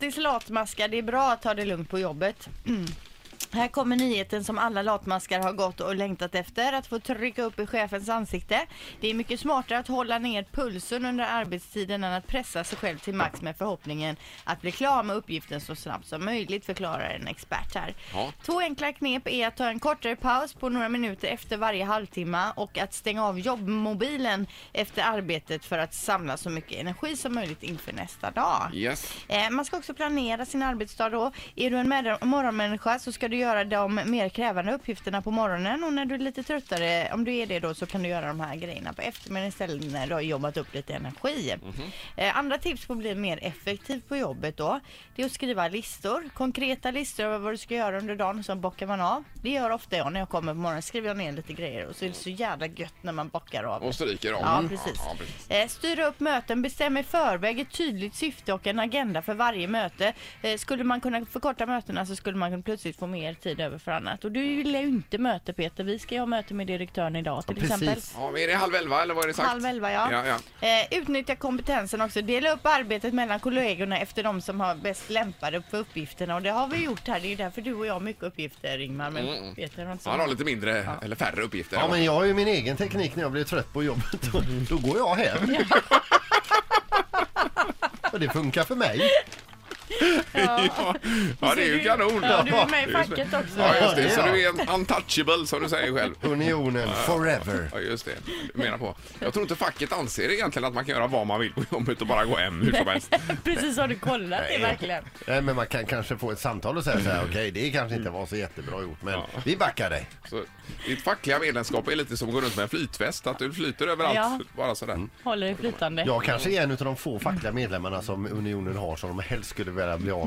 Grattis latmaskar, det är bra att ta det lugnt på jobbet. Här kommer nyheten som alla latmaskar har gått och längtat efter, att få trycka upp i chefens ansikte. Det är mycket smartare att hålla ner pulsen under arbetstiden än att pressa sig själv till max med förhoppningen att bli klar med uppgiften så snabbt som möjligt, förklarar en expert här. Ja. Två enkla knep är att ta en kortare paus på några minuter efter varje halvtimme och att stänga av jobbmobilen efter arbetet för att samla så mycket energi som möjligt inför nästa dag. Yes. Eh, Man ska också planera sin arbetsdag då. Är du en med- morgonmänniska så ska du göra de mer krävande uppgifterna på morgonen och när du är lite tröttare, om du är det då, så kan du göra de här grejerna på eftermiddagen istället när du har jobbat upp lite energi. Eh, Andra tips på att bli mer effektiv på jobbet då, det är att skriva listor, konkreta listor över vad du ska göra under dagen, så bockar man av. Det gör ofta jag när jag kommer på morgonen, skriver jag ner lite grejer och så är det så jävla gött när man bockar av. Och stryker om. Ja, Mm. precis. Ja, precis. Eh, styra upp möten, bestäm i förväg ett tydligt syfte och en agenda för varje möte. Eh, skulle man kunna förkorta mötena så skulle man plötsligt få mer tid över för annat. Och du gillar ju inte möte Peter. Vi ska ju ha möte med direktören idag till Ja, exempel. precis. Ja, men är det halv elva eller vad är det sagt? Halv elva ja. Ja, ja. Eh, utnyttja kompetensen också. Dela upp arbetet mellan kollegorna efter de som har bäst lämpade för uppgifterna. Och det har vi gjort här. Det är ju därför du och jag har mycket uppgifter Ingmar. Men Mm. Peter har inte så Han har lite mindre, eller färre uppgifter. Ja, men jag har ju min egen teknik när jag blir trött på jobbet. Då, då går jag hem. Och det funkar för mig. ja. ja, det är ju kanon. Ja, du är med i facket också. Ja, just det. Så du är en untouchable som du säger själv. Unionen forever. Ja, just det. Du menar på. Jag tror inte facket anser egentligen att man kan göra vad man vill på jobbet och bara gå hem hur som helst. Precis, har du kollat det verkligen? Nej, men man kan kanske få ett samtal och säga så här, okej det kanske inte var så jättebra gjort men Ja. vi backar dig. Så ditt fackliga medlemskap är lite som att gå runt med en flytväst, att du flyter överallt Ja. bara sådär. Håller det flytande. Jag kanske är en av de få fackliga medlemmarna som Unionen har som de helst skulle vilja bli av